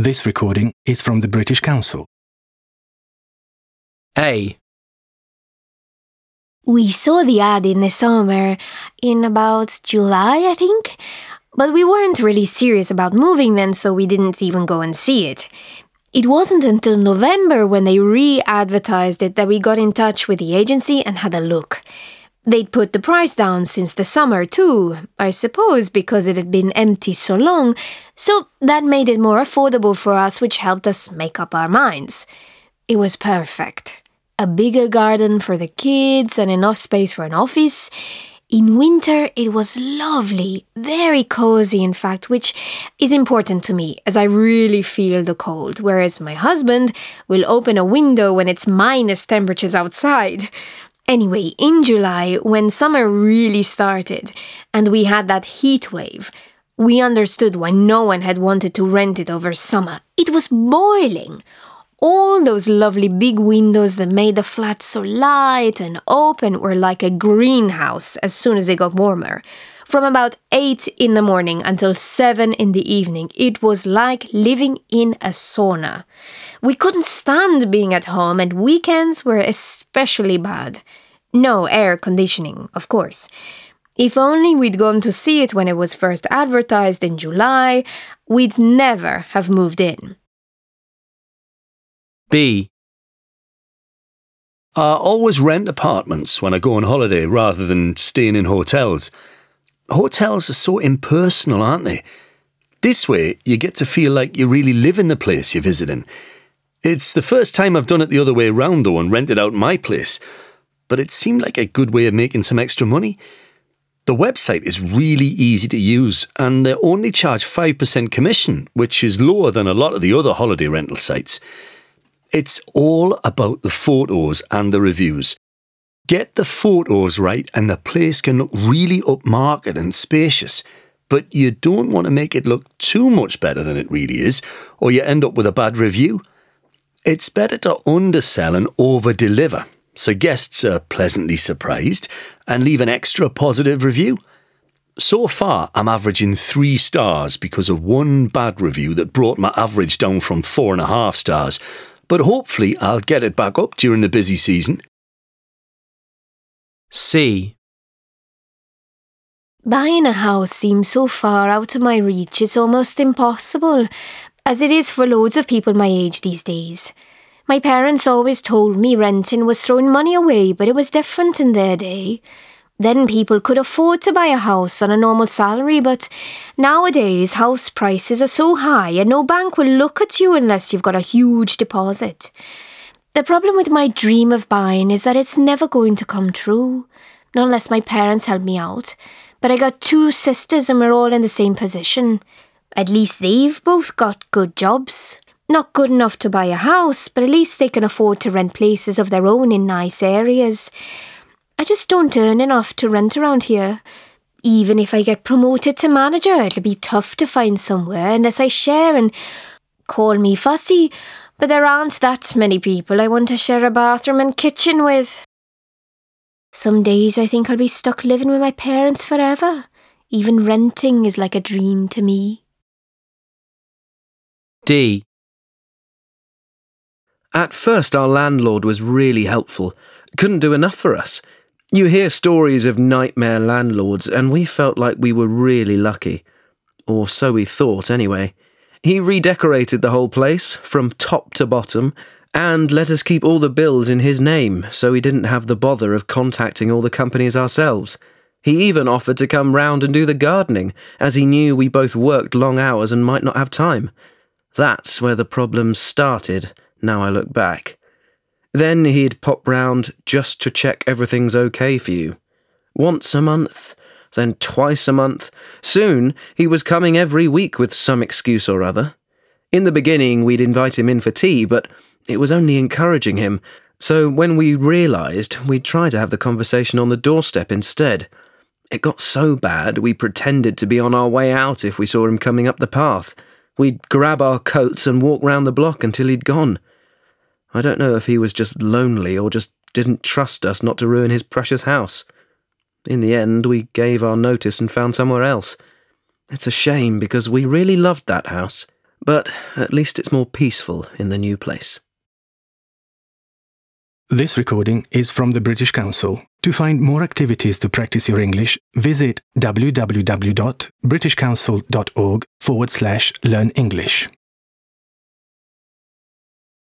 This recording is from the British Council. A. We saw the ad in the summer, in about July, I think. But we weren't really serious about moving then, so we didn't even go and see it. It wasn't until November when they re advertised it that we got in touch with the agency and had a look. They'd put the price down since the summer, too, I suppose because it had been empty so long, so that made it more affordable for us, which helped us make up our minds. It was perfect. A bigger garden for the kids and enough space for an office. In winter, it was lovely, very cozy, in fact, which is important to me as I really feel the cold, whereas my husband will open a window when it's minus temperatures outside. Anyway, in July, when summer really started and we had that heat wave, we understood why no one had wanted to rent it over summer. It was boiling. All those lovely big windows that made the flat so light and open were like a greenhouse as soon as it got warmer. From about 8 in the morning until 7 in the evening, it was like living in a sauna. We couldn't stand being at home, and weekends were especially bad. No air conditioning, of course. If only we'd gone to see it when it was first advertised in July, we'd never have moved in. B. I always rent apartments when I go on holiday rather than staying in hotels. Hotels are so impersonal, aren't they? This way, you get to feel like you really live in the place you're visiting. It's the first time I've done it the other way around, though, and rented out my place. But it seemed like a good way of making some extra money. The website is really easy to use, and they only charge 5% commission, which is lower than a lot of the other holiday rental sites. It's all about the photos and the reviews. Get the photos right, and the place can look really upmarket and spacious. But you don't want to make it look too much better than it really is, or you end up with a bad review. It's better to undersell and over deliver, so guests are pleasantly surprised and leave an extra positive review. So far, I'm averaging three stars because of one bad review that brought my average down from four and a half stars, but hopefully I'll get it back up during the busy season. C. Buying a house seems so far out of my reach, it's almost impossible, as it is for loads of people my age these days. My parents always told me renting was throwing money away, but it was different in their day. Then people could afford to buy a house on a normal salary, but nowadays house prices are so high and no bank will look at you unless you've got a huge deposit. The problem with my dream of buying is that it's never going to come true, not unless my parents help me out. But I got two sisters and we're all in the same position. At least they've both got good jobs. Not good enough to buy a house, but at least they can afford to rent places of their own in nice areas. I just don't earn enough to rent around here. Even if I get promoted to manager, it'll be tough to find somewhere unless I share and call me fussy, but there aren't that many people I want to share a bathroom and kitchen with. Some days I think I'll be stuck living with my parents forever. Even renting is like a dream to me. D. At first, our landlord was really helpful, couldn't do enough for us. You hear stories of nightmare landlords, and we felt like we were really lucky. Or so we thought, anyway. He redecorated the whole place, from top to bottom, and let us keep all the bills in his name, so we didn't have the bother of contacting all the companies ourselves. He even offered to come round and do the gardening, as he knew we both worked long hours and might not have time. That's where the problems started, now I look back. Then he'd pop round just to check everything's okay for you. Once a month, then twice a month. Soon he was coming every week with some excuse or other. In the beginning, we'd invite him in for tea, but it was only encouraging him. So when we realised, we'd try to have the conversation on the doorstep instead. It got so bad we pretended to be on our way out if we saw him coming up the path. We'd grab our coats and walk round the block until he'd gone. I don't know if he was just lonely or just didn't trust us not to ruin his precious house. In the end, we gave our notice and found somewhere else. It's a shame because we really loved that house. but at least it's more peaceful in the new place. This recording is from the British Council. To find more activities to practice your English, visit www.britishcouncil.org forward slash learn English.